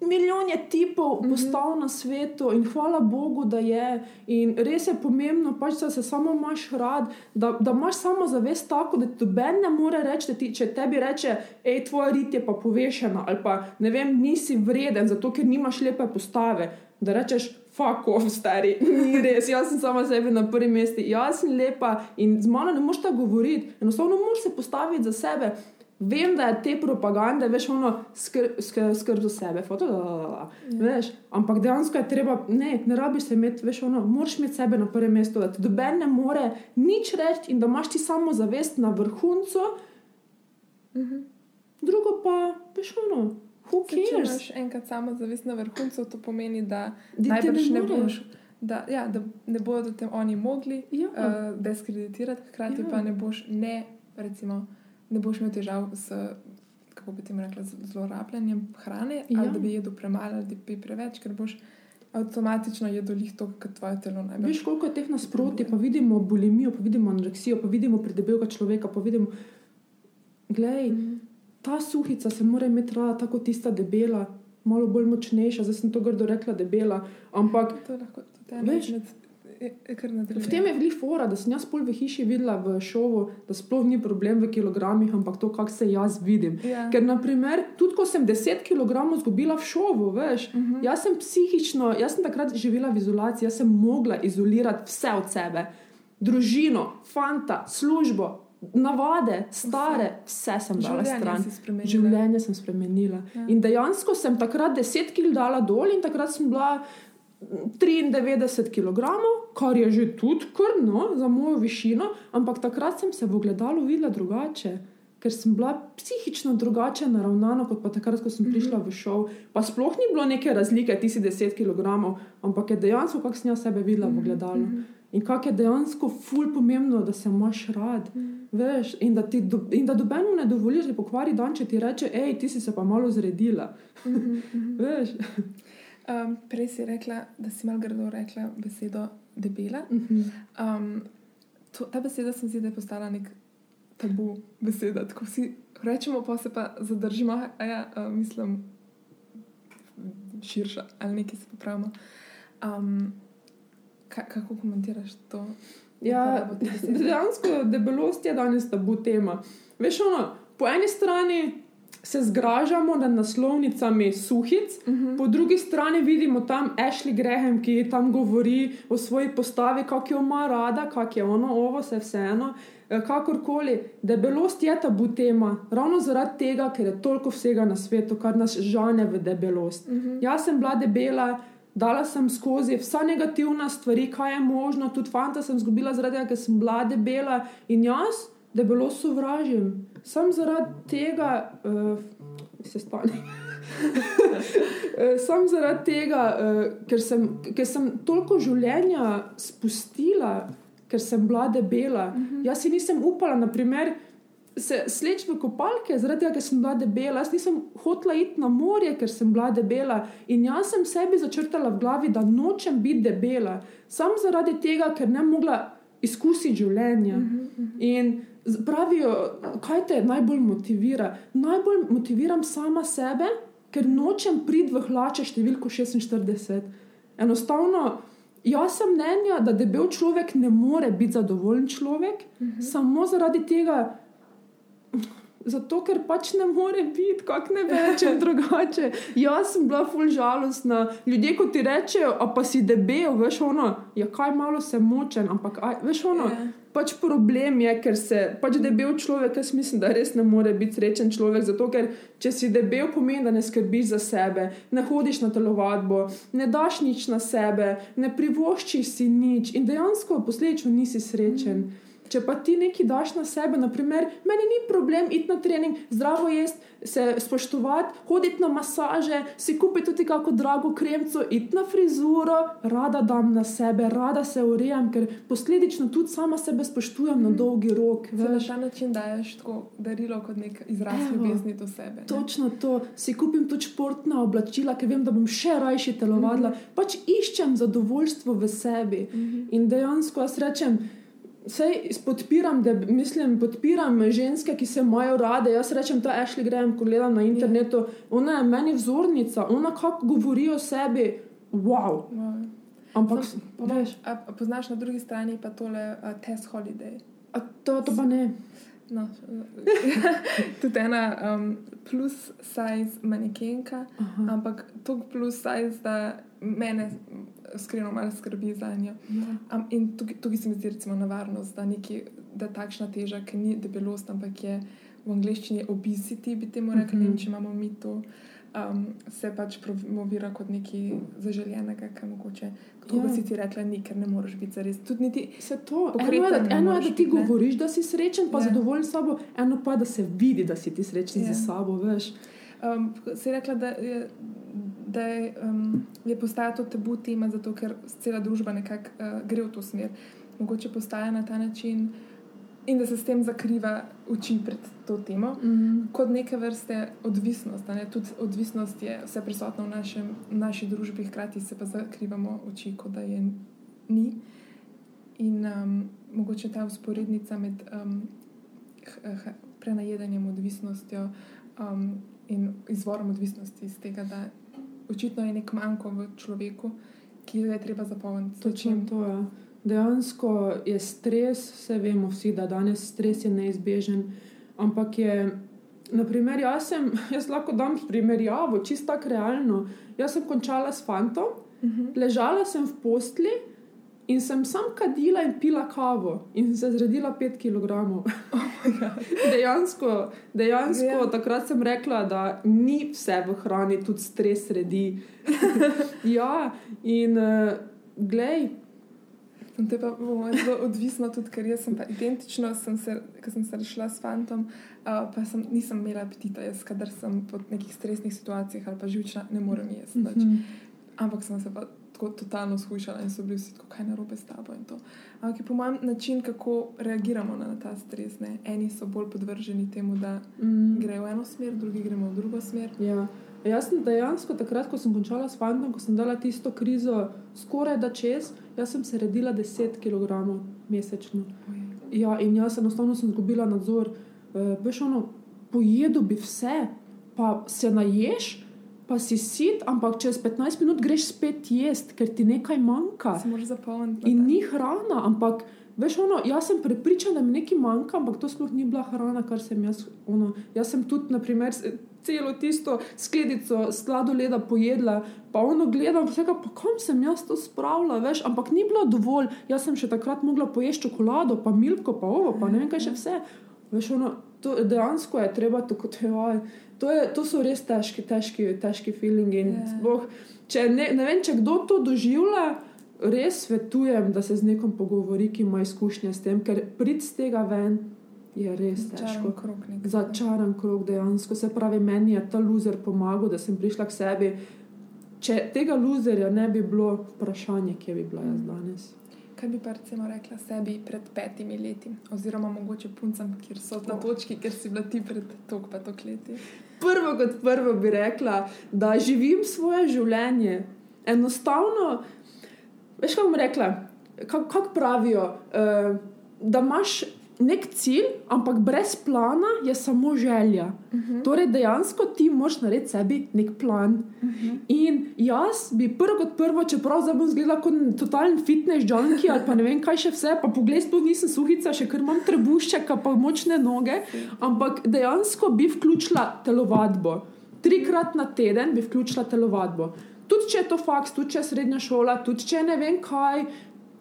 Milijon je tipov postav na svetu in hvala Bogu, da je. In res je pomembno, pač, da se samo imaš rad, da, da imaš samo zavest tako, da ti noben ne more reči, ti, če tebi reče, hej, tvoja rit je pa povešena ali pa ne vem, nisi vreden, zato ker nimaš lepe postave. Da rečeš, fuck off, stari, ni res, jaz sem sama sebi na prvem mestu, jaz sem lepa in z mano ne moreš tako govoriti, enostavno moraš se postaviti za sebe. Vem, da je te propagande, veš, ono skrb skr, skr za sebe, foto, da, da, da, da, veš, ampak dejansko je treba, ne, ne rabiš se imeti, veš, ono, moraš imeti sebe na prvem mestu, da ti doben ne more nič reči in da imaš ti samo zavest na vrhuncu, Mhm. drugo pa, veš, ono, who Saj, Če cares? imaš enkrat samo zavest na vrhuncu, to pomeni, da ti najbrž ne ne boš. Da, ja, da ne bodo te oni mogli Ja. uh, deskreditirati, hkrati Ja. pa ne boš, ne, recimo, ne boš imel težav s, kako bi temu rekla, z zlorabljanjem hrane, ja. ali da bi jedel premalo ali da bi preveč, ker boš avtomatično jedel lih to, kar tvoje telo najbolj. Veš, koliko je teh nasproti, pa vidimo bulimijo, pa vidimo anoreksijo, pa vidimo predebelega človeka, pa vidimo, glej, Mhm. ta suhica se mora imeti rada tako tista debela, malo bolj močnejša, zdaj sem to grdo rekla debela, ampak To lahko tudi ena izmed, kar nadaljuje. v tem je veliko fora, da sem jaz pol v hiši videla v šovu, da sploh ni problem v kilogramih, ampak to, kako se jaz vidim. Ja. Ker, naprimer, tudi ko sem 10 kg izgubila v šovu, veš, uh Mhm. -huh. jaz sem psihično, jaz sem takrat živela v izolaciji, jaz sem mogla izolirati vse od sebe. Družino, fanta, službo, navade, stare, vse, sem dala Življenje stran. si spremenila. Življenje sem spremenila. Ja. Ja. In dejansko sem takrat 10 kg dala dol in takrat sem bila. 93 kg, kar je že tudi krno za mojo višino, ampak takrat sem se v ogledalu videla drugače, ker sem bila psihično drugače naravnana kot pa takrat, ko sem prišla v šov. Pa sploh ni bilo neke razlike, ti si 10 kg, ampak je dejansko, kako sem jaz sebe videla v ogledalu. In kako je dejansko ful pomembno, da se imaš rad. Veš, in da, ti do, in da dobenu ne dovoliš, da pokvari dan, če ti reče, hej, ti si se pa malo zredila. Veš. Um, prej si rekla, da si malo grdo rekla besedo debela. Mhm. Um, to, ta beseda se mi zdi, da je postala nek tabu beseda. Tako vsi rečemo, pa se pa zadržimo, a ja, uh, mislim, širša ali nekaj se popravimo. Um, ka, kako komentiraš to? Ja, dejansko debelost je danes tabu tema. Veš, ono, po eni strani se zgražamo nad naslovnicami suhic, uh -huh. po drugi strani vidimo tam Ashley Graham, ki tam govori o svoji postavi, kako jo ima rada, kako je ono, ovo, vse vseeno. Eh, Kakorkoli, debelost je tabu tema, ravno zaradi tega, ker je toliko vsega na svetu, kar nas žene v debelost. Uh -huh. Jaz sem bila debela, dala sem skozi vsa negativna stvari, kaj je možno, tudi fanta sem izgubila zaradi tega, ker sem bila debela in jaz debelo sovražim. Sam zaradi tega, uh, se stane. Eh, Sam zaradi tega, uh, ker, sem, ker sem toliko življenja spustila, ker sem bila debela. Uh -huh. Jaz si nisem upala, naprimer, se sleč v kopalke, zaradi tega, ker sem bila debela. Jaz nisem hotela iti na morje, ker sem bila debela. In jaz sem sebi začrtala v glavi, da nočem biti debela. Sam zaradi tega, ker ne mogla izkusiti življenja. Uh -huh. In z- pravijo, kaj te najbolj motivira? Najbolj motiviram sama sebe, ker nočem priti v hlače številko 46. Enostavno. Jaz sem mnenja, da debel človek ne more biti zadovoljen človek, uh -huh. samo zaradi tega, zato ker pač ne more biti, kako ne rečem drugače. Jaz sem bila ful žalostna. Ljudje, ko ti rečejo, a pa si debel, veš ono, ja, kaj malo se močen, ampak aj, veš ono. Ja. Pač problem je, ker se pač debel človek, jaz mislim, da res ne more biti srečen človek. Zato, ker če si debel, pomeni, da ne skrbiš za sebe, ne hodiš na telovadbo, ne daš nič na sebe, ne privoščiš si nič in dejansko posledično nisi srečen. Če pa ti nekaj daš na sebe, naprimer, meni ni problem iti na trening, zdravo jesti, se spoštovati, hoditi na masaže, si kupiti tudi kako drago kremco, iti na frizuro, rada dam na sebe, rada se urejam, ker posledično tudi sama sebe spoštujem na dolgi rok. Na ta način daješ tako darilo kot nek izraz ljubezni do sebe. ne? Točno to, si kupim tudi športna oblačila, ker vem, da bom še rajši telovadila. Mm -hmm. Pač iščem zadovoljstvo v sebi. Mm -hmm. In dejansko jaz rečem, Sej podpiram, da mislim, podpiram ženske, ki se imajo rade. Jaz rečem, ta Ashley Graham, ko gledam na internetu, ona je meni vzornica, ona kako govori o sebi, wow. Wow. Ampak, Sam- veš, A, a poznaš na drugi strani pa tole uh, Tess Holiday. a to, to pa ne. No, tudi ena um, plus size manekenka, Aha. ampak tako plus size, da mene iskreno malo skrbi za njo. Ja. Um, in tukaj, tukaj se mi zdi recimo nevarnost, da, neki, da takšna teža, ki ni debelost, ampak je v angleščini obesity, bi temu rekli, mm Mhm. -hmm. če imamo mi to. Um, se pač promovira kot nekaj zaželjenega, kar mogoče, kot Ja. si ti rekla, ni, ker ne moreš biti zares. Tudi niti Se to, eno je, da, eno je, da ti biti, govoriš, da si srečen, pa Ja. zadovoljen s sabo, eno pa je, da se vidi, da si ti srečen Ja. z sabo, veš. Um, si rekla, da je, da je, um, je postaja to tabu tema, zato ker cela družba nekako uh, gre v to smer. Mogoče postaja na ta način in da se s tem zakriva oči pred to temo. Mm. Kot neke vrste odvisnost. Ne? Tudi odvisnost je vse prisotna v, našem, v naši družbi, hkrati se pa zakrivamo oči, kot da je ni. In um, mogoče ta usporednica med um, prenajedanjem, odvisnostjo um, in izvorom odvisnosti iz tega, da očitno je nek manjko v človeku, ki ga je treba zapolniti. Točno to je. Dejansko je stres, vse vemo, vsi, da danes stres je neizbežen. Ampak je, naprimer, jaz, sem, jaz lahko dam primerjavo, čisto tako realno. Jaz sem končala s fantom, Mhm. ležala sem v postli in sem sam kadila in pila kavo in se zredila 5 kg. dejansko, dejansko Ja. takrat sem rekla, da ni vse v hrani, tudi stres redi. ja, in uh, glej. To je pa mojem zelo odvisno, tudi ker jaz sem pa identično, sem se, ko sem se rešila s fantom, uh, pa sem, nisem imela apetita, jaz, kadar sem po nekih stresnih situacijah ali pa živčna, ne morem jesti. Pač. Mhm. Ampak sem se pa tako totalno shujšala in so bili vsi tako, kaj narobe s tabo in to. Ampak je po mojem način, kako reagiramo na ta stres. Ne? Eni so bolj podvrženi temu, da Mm. grejo v eno smer, drugi gremo v drugo smer. Ja. Jaz sem dejansko takrat, ko sem končala s fantom, ko sem dala tisto krizo skoraj da čez, jaz sem se redila 10 kg mesečno. Ja, in jaz enostavno sem izgubila nadzor. Uh, veš, ono, pojedu bi vse, pa se naješ, pa si sit, ampak čez 15 minut greš spet jesti, ker ti nekaj manjka. Se moraš zapolniti. In ni hrana, ampak veš, ono, jaz sem prepričana, da mi nekaj manjka, ampak to sploh ni bila hrana, kar sem jaz. Ono, jaz sem tudi, naprimer, celo tisto skledico sladoleda pojedla, pa ono gledam, vsega, pa kam sem jaz to spravila, veš, ampak ni bilo dovolj. Jaz sem še takrat mogla pojesti čokolado, pa milko, pa ovo, pa ne vem kaj še vse. Veš, ono, to dejansko je treba tako tevati. To, je, to so res težki, težki, težki feelingi. In Ja. sploh, če ne, ne vem, če kdo to doživlja, res svetujem, da se z nekom pogovori, ki ima izkušnje s tem, ker prid z tega ven je res težko. krog nek. Začaran krog dejansko. Se pravi, meni je ta loser pomagal, da sem prišla k sebi. Če tega loserja ne bi bilo, vprašanje, kje bi bila jaz danes. Kaj bi pa recimo rekla sebi pred petimi leti, oziroma mogoče puncem, kjer so na točki, kjer si bila ti pred tok pa tok leti? Prvo kot prvo bi rekla, da živim svoje življenje. Enostavno, veš, kako bom rekla, kako kak pravijo, uh, da imaš nek cilj, ampak brez plana je samo želja. Uh -huh. Torej, dejansko ti moraš narediti sebi nek plan. Uh -huh. In jaz bi prvo kot prvo, čeprav zdaj bom zgledala kot totalen fitness junkie ali pa ne vem kaj še vse, pa pogled, sploh nisem suhica, še ker imam trebuščaka, pa močne noge, ampak dejansko bi vključila telovadbo. Trikrat na teden bi vključila telovadbo. Tudi če je to faks, tudi če je srednja šola, tudi če ne vem kaj,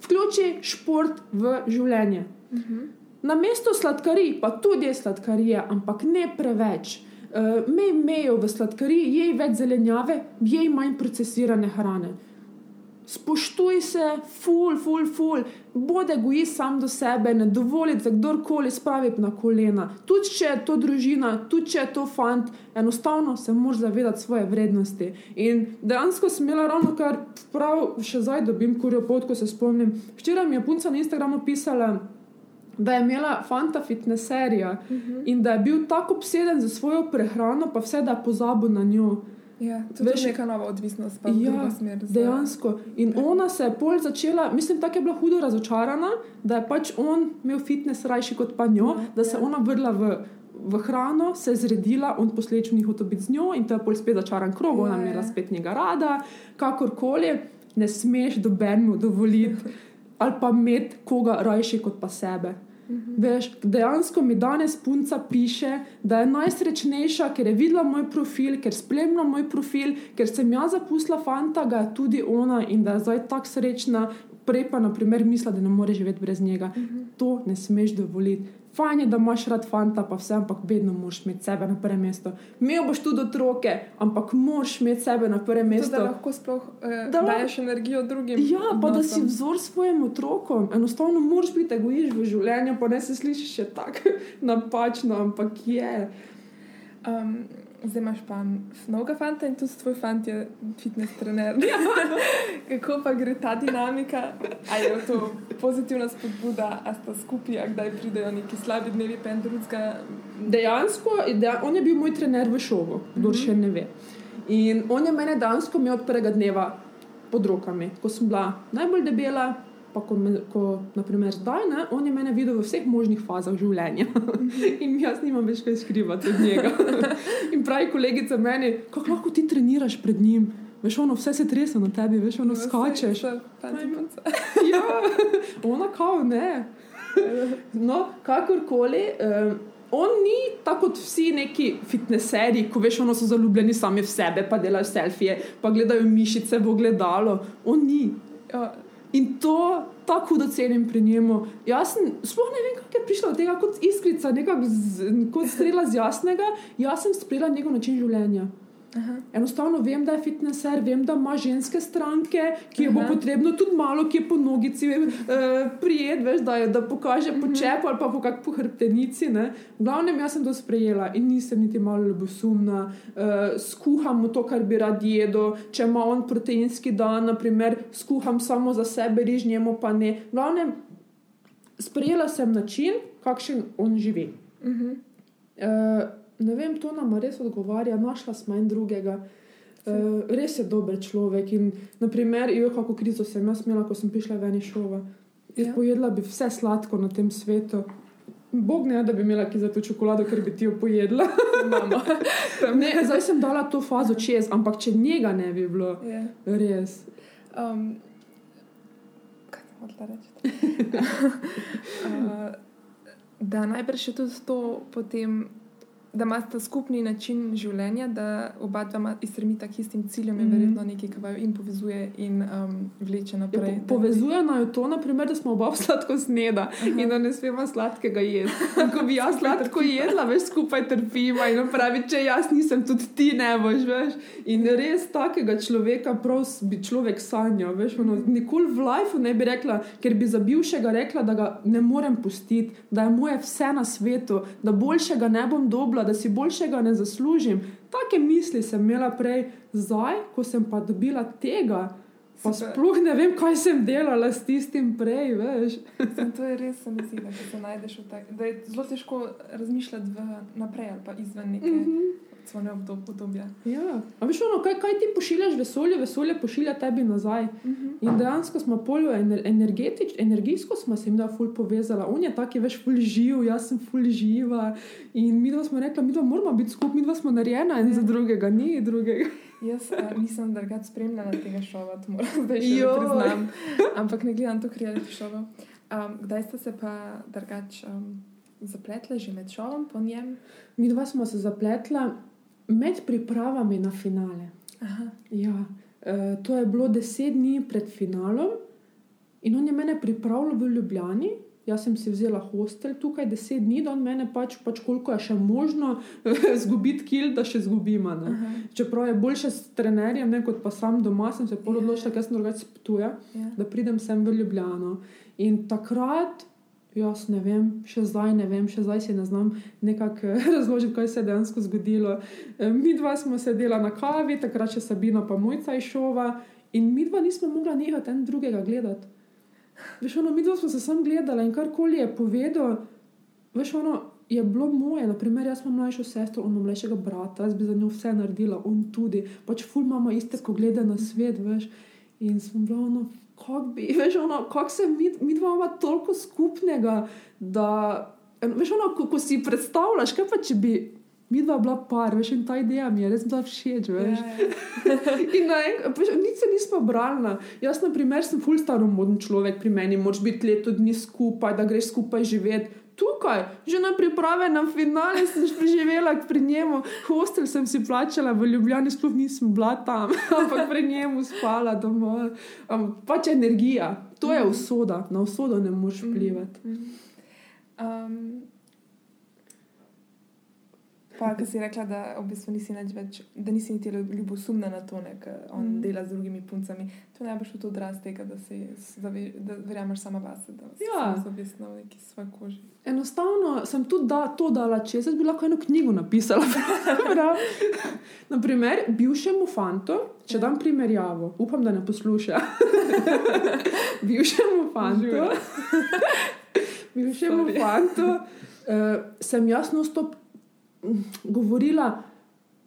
vključi šport v življenje. Uh -huh. Na mesto sladkarij, pa tudi je sladkarije, ampak ne preveč. Uh, Mej mejo v sladkariji, jej več zelenjave, jej manj procesirane hrane. spoštuj se, ful, ful, ful, bodi egoist sam do sebe, ne dovoli, da kdorkoli spravi na kolena. Tudi če je to družina, tudi če je to fant, enostavno se moraš zavedati svoje vrednosti. In dejansko sem imela ravno kar prav, še zdaj dobim kurjo pot, ko se spomnim. Včeraj mi je punca na Instagramu pisala. Da je imela fanta fitnesserija uh -huh. in da je bil tako obseden za svojo prehrano, pa vse da je pozabil na njo. Ja, to je neka nova odvisnost, pa ja, smer. Za... Dejansko. In okay. ona se je pol začela, mislim, tako je bila hudo razočarana, da je pač on imel fitness rajši kot pa njo, ja, da se je ja. ona vrla v. V hrano se je zredila, on posledično ni hotel biti z njo, in to je pol spet začaran krog, ona je imela spet njega rada, kakorkoli, ne smeš dobenemu dovoliti, ali pa imeti koga rajši kot pa sebe. -hmm. Veš, dejansko mi danes punca piše, da je najsrečnejša, ker je videla moj profil, ker spremlja moj profil, ker sem jaz zapustila fanta, ga je tudi ona in da je zdaj tako srečna. Prej pa, na primer, misli, da ne more živeti brez njega. Mm -hmm. To ne smeš dovoliti fajn je, da imaš rad fanta, pa vse, ampak vedno moraš imeti sebe na prvem mestu. Imel boš tudi otroke, ampak moraš imeti sebe na prvem mestu. Da lahko sploh eh, da daješ energijo drugim. Ja, pa da si vzor svojim otrokom. Enostavno moraš biti egoist v življenju, pa ne se slišiš še tako napačno, ampak je. Um, zdaj imaš pa mnogo fanta in tudi tvoj fant je fitness trener. Kako pa gre ta dinamika? Ali je to pozitivna spodbuda, a sta skupaj, a kdaj pridejo neki slabi dnevi, pa en drugega? Dejansko, on je bil moj trener v šovu, kdo mm -hmm. še ne ve. In on je mene dejansko imel od prvega dneva pod rokami, ko sem bila najbolj debela, pa ko, me, ko naprimer zdaj, ne, on je mene videl v vseh možnih fazah življenja in jaz nimam več kaj skrivati od njega. in pravi kolegica meni, kako lahko ti treniraš pred njim. Veš, ono vse se trese na tebi, veš, ono skače. ja, ona kao ne. No, kakorkoli. Um, On ni tako kot vsi neki fitneseri, ko veš, ono so zaljubljeni sami v sebe, pa delajo selfije, pa gledajo mišice v ogledalo. On ni. Ja, In to tako hudo cenim pri njemu. Jaz sem, sploh ne vem, kako je prišlo od tega, kot iskrica, z, kot strela z jasnega. Jaz sem sprejela njegov način življenja. Aha. Enostavno vem, da je fitneser, vem, da ima ženske stranke, ki jo bo potrebno tudi malo, ki je po nogici uh, prijet, veš, da, da pokaže po čepu ali pa po kakšni hrbtenici. V glavnem, jaz sem to sprejela in nisem niti malo ljubosumna. Uh, skuham to, kar bi rad jedel, če ima on proteinski dan, naprimer, skuham samo za sebe, rižnjemo pa ne. V glavnem, sprejela sem način, kakšen on živi. Uh -huh. uh, ne vem, to nam res odgovarja, našla smo en drugega. Uh, res je dober človek. In, naprimer, jo, kako krizo sem jaz imela, ko sem prišla ven iz šova. Ja. Pojedla bi vse sladko na tem svetu. Bog ne, da bi imela ki za to čokolado, ker bi ti jo pojedla. ne, zdaj sem dala to fazo čez, ampak če njega ne bi bilo, ja. res. Um, kaj ti hočeš reči? uh, da najbrž je tudi to potem da imate skupni način življenja, da oba dva izstremita k istim ciljem, mm -hmm. je mhm. verjetno nekaj, kar jim povezuje in um, vleče naprej. Ja, po, povezuje naj to, naprimer, da smo oba sladko sneda Aha. in da ne smemo sladkega jesti. Ko bi jaz sladko jedla, veš, skupaj trpimo in pravi, če jaz nisem, tudi ti ne boš. Veš? In res takega človeka, prav bi človek sanjal. Veš, ono, nikoli v lifeu ne bi rekla, ker bi za bivšega rekla, da ga ne morem pustiti, da je moje vse na svetu, da boljšega ne bom dobila da si boljšega ne zaslužim. Take misli sem imela prej, zdaj, ko sem pa dobila tega. Pa sploh ne vem, kaj sem delala s tistim prej. to je res, se zdi, da se znajdeš v tem. Da je zelo težko razmišljati naprej ali pa izven neke. Mm -hmm svoje obdobje. Ja. Veš, ono, kaj, kaj ti pošiljaš vesolje, vesolje pošilja tebi nazaj. Uh mhm. -huh. In dejansko smo polju energetič, energijsko smo se jim da ful povezala. On je taki veš ful živ, jaz sem ful živa. In mi dva smo rekli, mi dva moramo biti skupaj, mi dva smo narejena en za ja. drugega, ni drugega. Jaz uh, nisem drugač spremljala tega šova, to moram zdaj še priznati. Ampak ne gledam to reality šovo. Um, kdaj ste se pa drugač um, zapletli že med šovom po njem? Mi dva smo se zapletla med pripravami na finale. Ja, e, to je bilo deset dni pred finalom, in on je mene pripravljal v Ljubljani, Jaz sem si vzela hostel tukaj deset dni, da od mene pač, pač koliko je še možno zgubiti kil, da še zgubim. Čeprav je boljše s trenerjem, ne, kot pa sam doma, sem se pol odločila, ker sem drugače potuje, Ja. da pridem sem v Ljubljano. In takrat, jaz ne vem, še zdaj ne vem, še zdaj si ne znam nekako razložiti, kaj se je dejansko zgodilo. Eh, Mi dva smo sedela na kavi, takrat še Sabina pa mojca iz šova in mi dva nismo mogla nehati en drugega gledati. Veš, ono, mi dva smo se sam gledala in karkoli je povedal, veš, ono je bilo moje. Naprimer, jaz imam mlajšo sestro, ono mlajšega brata, jaz bi za njo vse naredila, on tudi. Pač ful imamo iste poglede na svet, veš. In smo bili ono, kako bi, veš, ono, kako se mi, mi dva imamo toliko skupnega, da, veš, ono, ko, ko si predstavljaš, kaj pa če bi. Mi dva bila par, veš, in ta ideja mi je res bila všeč, veš. Ja, In naenkrat, nič se nismo brali. Jaz, na primer, sem ful staromoden človek pri meni, moč biti leto dni skupaj, da greš skupaj živeti. Tukaj, že na priprave na finale, sem preživela pri njemu. Hostel sem si plačala, v Ljubljani sploh nisem bila tam, ampak pri njemu spala doma. Um, pač energija, to je usoda, na usodo ne moreš vplivati. Um, pa, ki si rekla, da v bistvu nisi nič več, da nisi niti ljubosumna na to, ker on Mm. dela z drugimi puncami. To je najbrž tudi odraz tega, da, si, zave- da verjameš sama vase, da si Ja. zavestna v neki svoji koži. Enostavno sem tudi da, to dala čez, jaz bi lahko eno knjigo napisala. Naprimer, bivšemu fantu, če dam primerjavo, upam, da ne posluša. bivšemu fantu, bivšemu fantu uh, sem jasno stop govorila.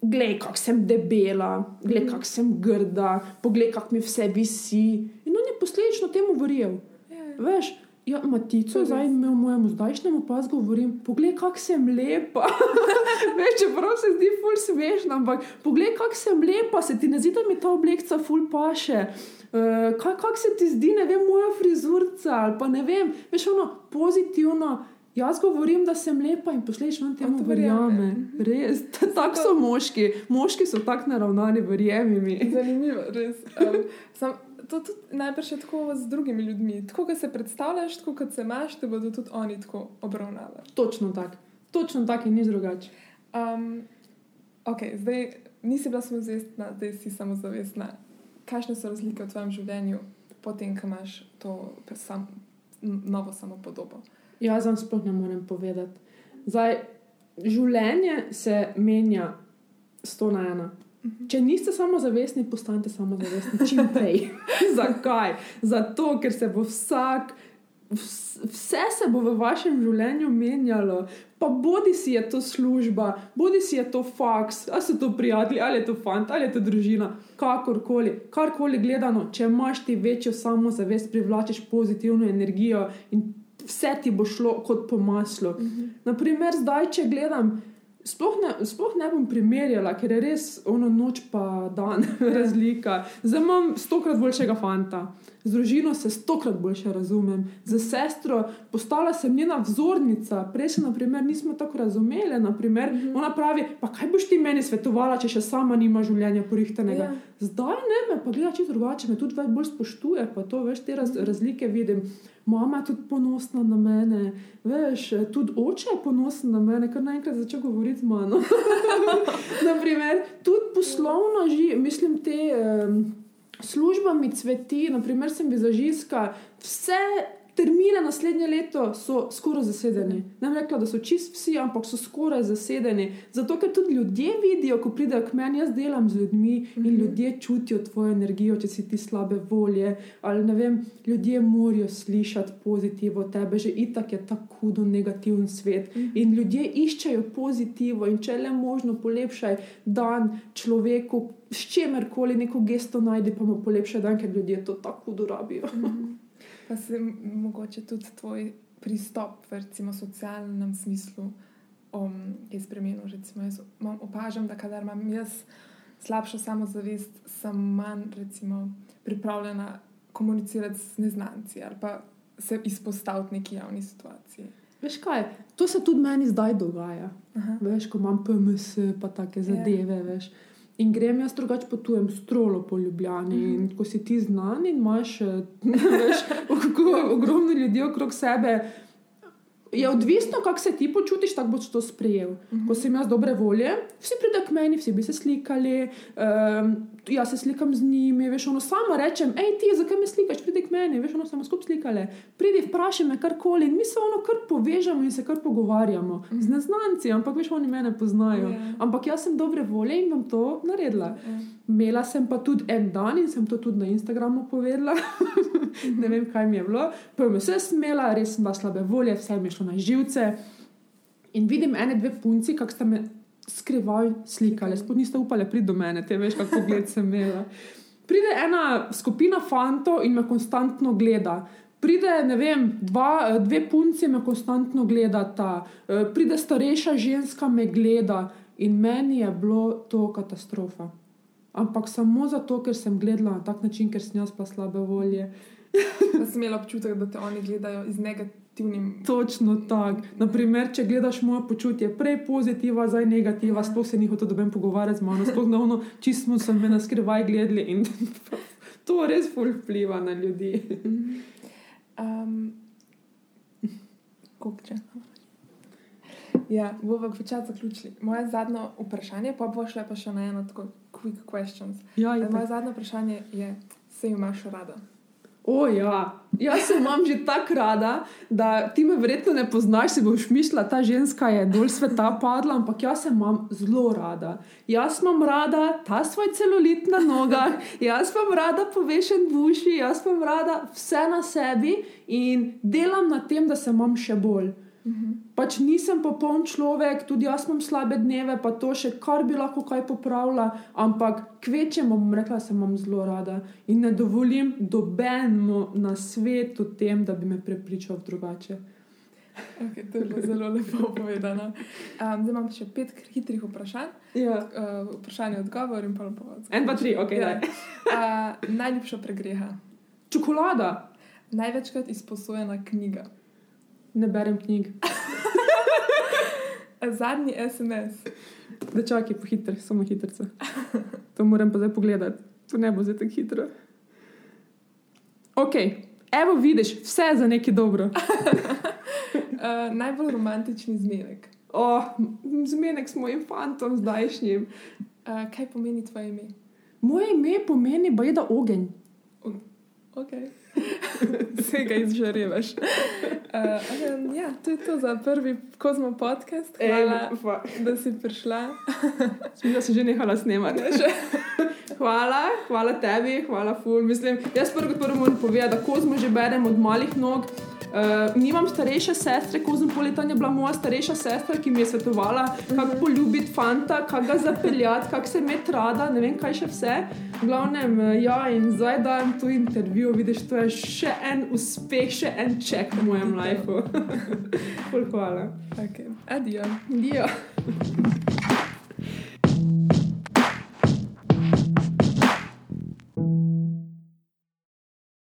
Glej, kako sem debela, glej, kako sem grda, poglej, kako mi vse visi. In on je posledično temu verjel. Ja, Veš, ja, matico, zdaj imel mojemu zdajšnjemu pas govorim, poglej, kako sem lepa. Veš, čeprav se zdi ful smešno, ampak poglej, kako sem lepa, se ti ne zdi, da mi ta oblekca ful paše. Uh, kaj kak se ti zdi, ne vem, moja frizurca ali pa ne vem, veš, ono pozitivno. Jaz govorim, da sem lepa in posledično on temu to verjame. verjame. Res, tako so moški. Moški so tako naravnani, verjemi mi. Zanimivo, res. Um, sam, to tudi najbrž je tako z drugimi ljudmi. Tako, kot se predstavljaš, tako kot se imaš, te bodo tudi oni tako obravnavali. Točno tako. Točno tako in nič drugače. Um, ok, zdaj nisi bila samozavestna, zdaj si samozavestna. Kakšne so razlike v tvojem življenju, potem, ko imaš to sam, novo samopodobo? Jaz vam sploh ne morem povedati. Zdaj, življenje se menja sto na ena. Če niste samozavestni, postanite samozavestni čim prej. Zakaj? Zato, ker se bo vsak, vs- vse se bo v vašem življenju menjalo. Pa bodi si je to služba, bodi si je to faks, ali so to prijatelji, ali je to fant, ali je to družina, kakorkoli, karkoli gledano, če imaš ti večjo samozavest, privlačiš pozitivno energijo in vse ti bo šlo kot po maslu. Naprimer, zdaj, če gledam, sploh ne, sploh ne bom primerjala, ker je res ono noč pa dan razlika. Zdaj imam stokrat boljšega fanta, z družino se stokrat boljše razumem, z sestro postala sem njena vzornica. Prej se, naprimer, nismo tako razumeli. Naprimer, ona pravi: Pa kaj boš ti meni svetovala, če še sama nima življenja porihtenega? Ja. Zdaj ne, me pa gleda čisto drugače, me tudi bolj spoštuje, pa to veš, te raz, razlike vidim. Mama je tudi ponosna na mene, veš, tudi oče je ponosen na mene, kar naenkrat začne govoriti z mano. Naprimer, tudi poslovno živi, mislim, te um, služba mi cveti, naprimer, sem vizažistka, vse termine naslednje leto so skoraj zasedeni. Ne bom rekla, da so čist vsi, ampak so skoraj zasedeni. Zato, ker tudi ljudje vidijo, ko pridejo k meni, jaz delam z ljudmi in Mhm. ljudje čutijo tvojo energijo, če si ti slabe volje. Ali ne vem, ljudje morajo slišati pozitivo tebe, že itak je tako hudo negativen svet. In ljudje iščejo pozitivo in če le možno polepšaj dan človeku, s čemerkoli neko gesto najdi, pa mu polepšaj dan, ker ljudje to tako hudo rabijo. Pa se mogoče tudi tvoj pristop v recimo socialnem smislu um, je spremenil. Recimo, jaz imam, opažam, da kadar imam jaz slabšo samozavest, sem manj recimo, pripravljena komunicirati z neznanci ali pa se izpostaviti neki javni situaciji. Veš kaj, to se tudi meni zdaj dogaja. Aha. Veš, ko imam PMS, pa take zadeve. Ja. Veš. In grem jaz drugače potujem strolo po Ljubljani. Mm Mhm. -hmm. Ko si ti znan in imaš eh, veš, ogromno ljudi okrog sebe, Je odvisno, kako se ti počutiš, tako boš to sprejel. Ko sem jaz dobre volje, vsi pridejo k meni, vsi bi se slikali, um, jaz se slikam z njimi, veš, ono samo rečem, hej ti, zakaj me slikaš, pridi k meni, veš, ono samo skupaj slikale, pridi, vprašaj me karkoli in mi se ono kar povežemo in se kar pogovarjamo z neznanci, ampak veš, oni mene poznajo. Ja. Ampak jaz sem dobre volje in bom to naredila. Imela sem pa tudi en dan in sem to tudi na Instagramu povedala. ne vem, kaj mi je bilo. Prvo sem se smela, res sem bila slabe volje, vse mi je šlo na živce. In vidim ene, dve punci, kako sta me skrivaj slikali, sploh niste upali priti do mene, te veš, kako pogled sem imela. Pride ena skupina fantov in me konstantno gleda. Pride, ne vem, dva, dve punci me konstantno gledata, eh, pride starejša ženska me gleda in meni je bilo to katastrofa. Ampak samo zato, ker sem gledala na tak način, ker sem jaz pa slabe volje. Da sem imela občutek, da te oni gledajo z negativnim. Točno tako. Naprimer, če gledaš moje počutje, prej pozitiva, zdaj negativa, sploh se ni hotel doben pogovarjati z mano, sploh na ono, čisto smo me na skrivaj gledali in to res vpliva na ljudi. Um. Ja, bomo počasi zaključili. Moje zadnje vprašanje, pa bo šle pa še na eno tako quick questions. Ja. Moje zadnje vprašanje je, se imaš rada? O, ja, jaz se imam že tako rada, da ti me verjetno ne poznaš, si boš mislila, ta ženska je dol sveta padla, ampak jaz se imam zelo rada. Jaz imam rada ta svoj celulit na nogah, jaz imam rada povešen v uši, jaz imam rada vse na sebi in delam na tem, da se imam še bolj. Pač nisem popoln človek, tudi jaz imam slabe dneve, pa to še kar bi lahko kaj popravila, ampak kvečemu bom rekla, da se imam zelo rada in ne dovolim dobenemu na svetu tem, da bi me prepričal drugače. Okay, to je bilo zelo lepo povedano. Um, zdaj imam še pet hitrih vprašanj. Ja. Uh, vprašanje, odgovor in pa lepo. En, dva, tri, ok. Ja. Uh, najljubša pregreha. Čokolada, Največkrat izposojena knjiga. Ne berem knjig. Zadnji SMS. Da čakaj, pohiter, samo hitrice. To moram pa zdaj pogledati, to ne bo zdaj tako hitro. Ok, evo vidiš, vse je za nekaj dobro. Uh, najbolj romantični zmenek. Oh, zmenek s mojim fantom zdajšnjim. Uh, kaj pomeni tvoje ime? Moje ime pomeni bajda ogenj. Ok. Vsega izžarevaš. Uh, um, ja, to je to za prvi Kozmo podcast. Hvala, pa. da si prišla. Sem da se že nehala snemati. hvala, hvala tebi, hvala ful. Mislim, jaz prvo kot prvo moram povedati, da kozmo že berem od malih nog. Uh, nimam starejše sestre, kozmopolitan je bila moja starejša sestra, ki mi je svetovala, kako poljubiti fanta, kako ga zapeljati, kako se imeti rada, ne vem kaj še vse. V glavnem, eh, ja, in zdaj dajem to intervju, vidiš, to je še en uspeh, še en ček v mojem lifeu. Hvala. Okay. Adijo. Ja.